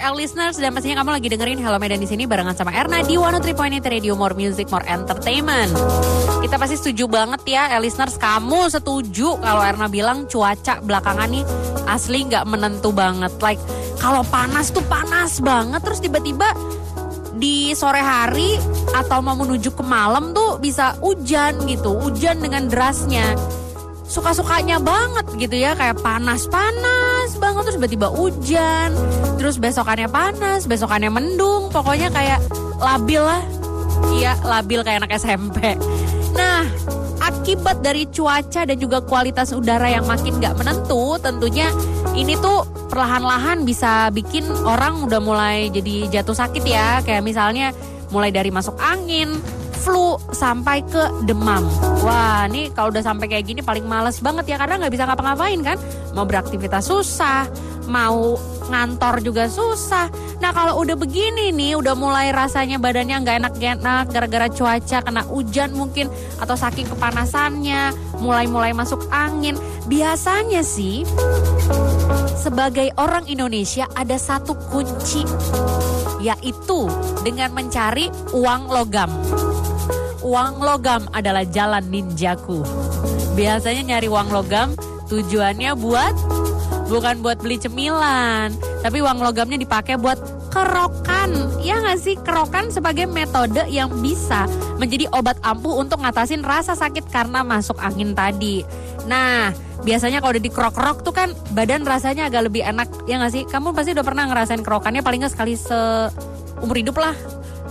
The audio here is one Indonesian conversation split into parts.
El listeners dan pastinya kamu lagi dengerin Hello Medan di sini barengan sama Erna di 103.8 Radio More Music More Entertainment. Kita pasti setuju banget ya El listeners kamu setuju kalau Erna bilang cuaca belakangan nih asli nggak menentu banget. Like kalau panas tuh panas banget terus tiba-tiba di sore hari atau mau menuju ke malam tuh bisa hujan gitu, hujan dengan derasnya suka-sukanya banget gitu ya kayak panas-panas banget terus tiba-tiba hujan terus besokannya panas besokannya mendung pokoknya kayak labil lah. Iya labil kayak anak SMP nah akibat dari cuaca dan juga kualitas udara yang makin gak menentu tentunya ini tuh perlahan-lahan bisa bikin orang udah mulai jadi jatuh sakit ya. Kayak misalnya mulai dari masuk angin flu sampai ke demam. Wah, ini kalau udah sampai kayak gini paling males banget ya karena nggak bisa ngapa-ngapain kan. Mau beraktivitas susah, mau ngantor juga susah. Nah kalau udah begini nih, udah mulai rasanya badannya nggak enak-enak gara-gara cuaca, kena hujan mungkin atau saking kepanasannya, mulai-mulai masuk angin. Biasanya sih sebagai orang Indonesia ada satu kunci yaitu dengan mencari uang logam uang logam adalah jalan ninjaku. Biasanya nyari uang logam tujuannya buat bukan buat beli cemilan, tapi uang logamnya dipakai buat kerokan. Ya nggak sih? Kerokan sebagai metode yang bisa menjadi obat ampuh untuk ngatasin rasa sakit karena masuk angin tadi. Nah, biasanya kalau udah dikerok-kerok tuh kan badan rasanya agak lebih enak. Ya nggak sih? Kamu pasti udah pernah ngerasain kerokannya paling nggak sekali seumur hidup lah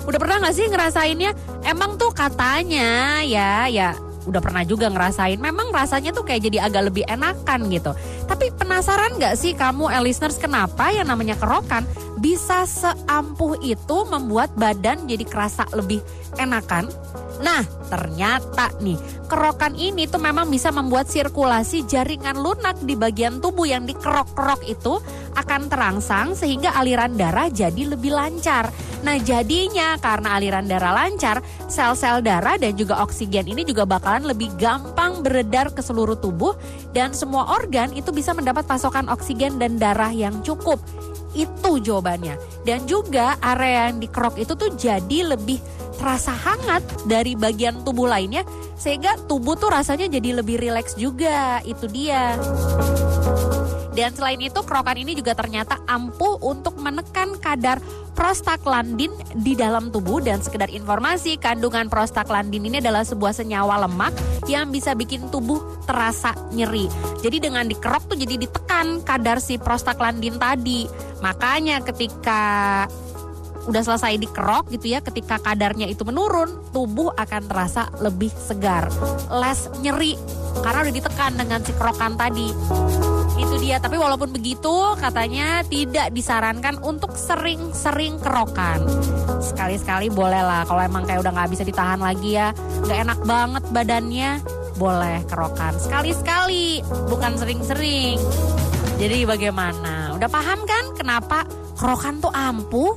Udah pernah gak sih ngerasainnya? Emang tuh katanya ya, ya udah pernah juga ngerasain. Memang rasanya tuh kayak jadi agak lebih enakan gitu. Tapi penasaran gak sih kamu, eh, listeners, kenapa yang namanya kerokan bisa seampuh itu membuat badan jadi kerasa lebih enakan? Nah, ternyata nih, kerokan ini tuh memang bisa membuat sirkulasi jaringan lunak di bagian tubuh yang dikerok-kerok itu akan terangsang sehingga aliran darah jadi lebih lancar. Nah jadinya karena aliran darah lancar, sel-sel darah dan juga oksigen ini juga bakalan lebih gampang beredar ke seluruh tubuh dan semua organ itu bisa mendapat pasokan oksigen dan darah yang cukup. Itu jawabannya. Dan juga area yang dikerok itu tuh jadi lebih terasa hangat dari bagian tubuh lainnya sehingga tubuh tuh rasanya jadi lebih rileks juga. Itu dia. Dan selain itu kerokan ini juga ternyata ampuh untuk menekan kadar prostaglandin di dalam tubuh dan sekedar informasi kandungan prostaglandin ini adalah sebuah senyawa lemak yang bisa bikin tubuh terasa nyeri. Jadi dengan dikerok tuh jadi ditekan kadar si prostaglandin tadi. Makanya ketika udah selesai dikerok gitu ya ketika kadarnya itu menurun tubuh akan terasa lebih segar less nyeri karena udah ditekan dengan si kerokan tadi itu dia, tapi walaupun begitu katanya tidak disarankan untuk sering-sering kerokan. Sekali-sekali boleh lah, kalau emang kayak udah nggak bisa ditahan lagi ya, nggak enak banget badannya, boleh kerokan. Sekali-sekali, bukan sering-sering. Jadi bagaimana? Udah paham kan kenapa kerokan tuh ampuh?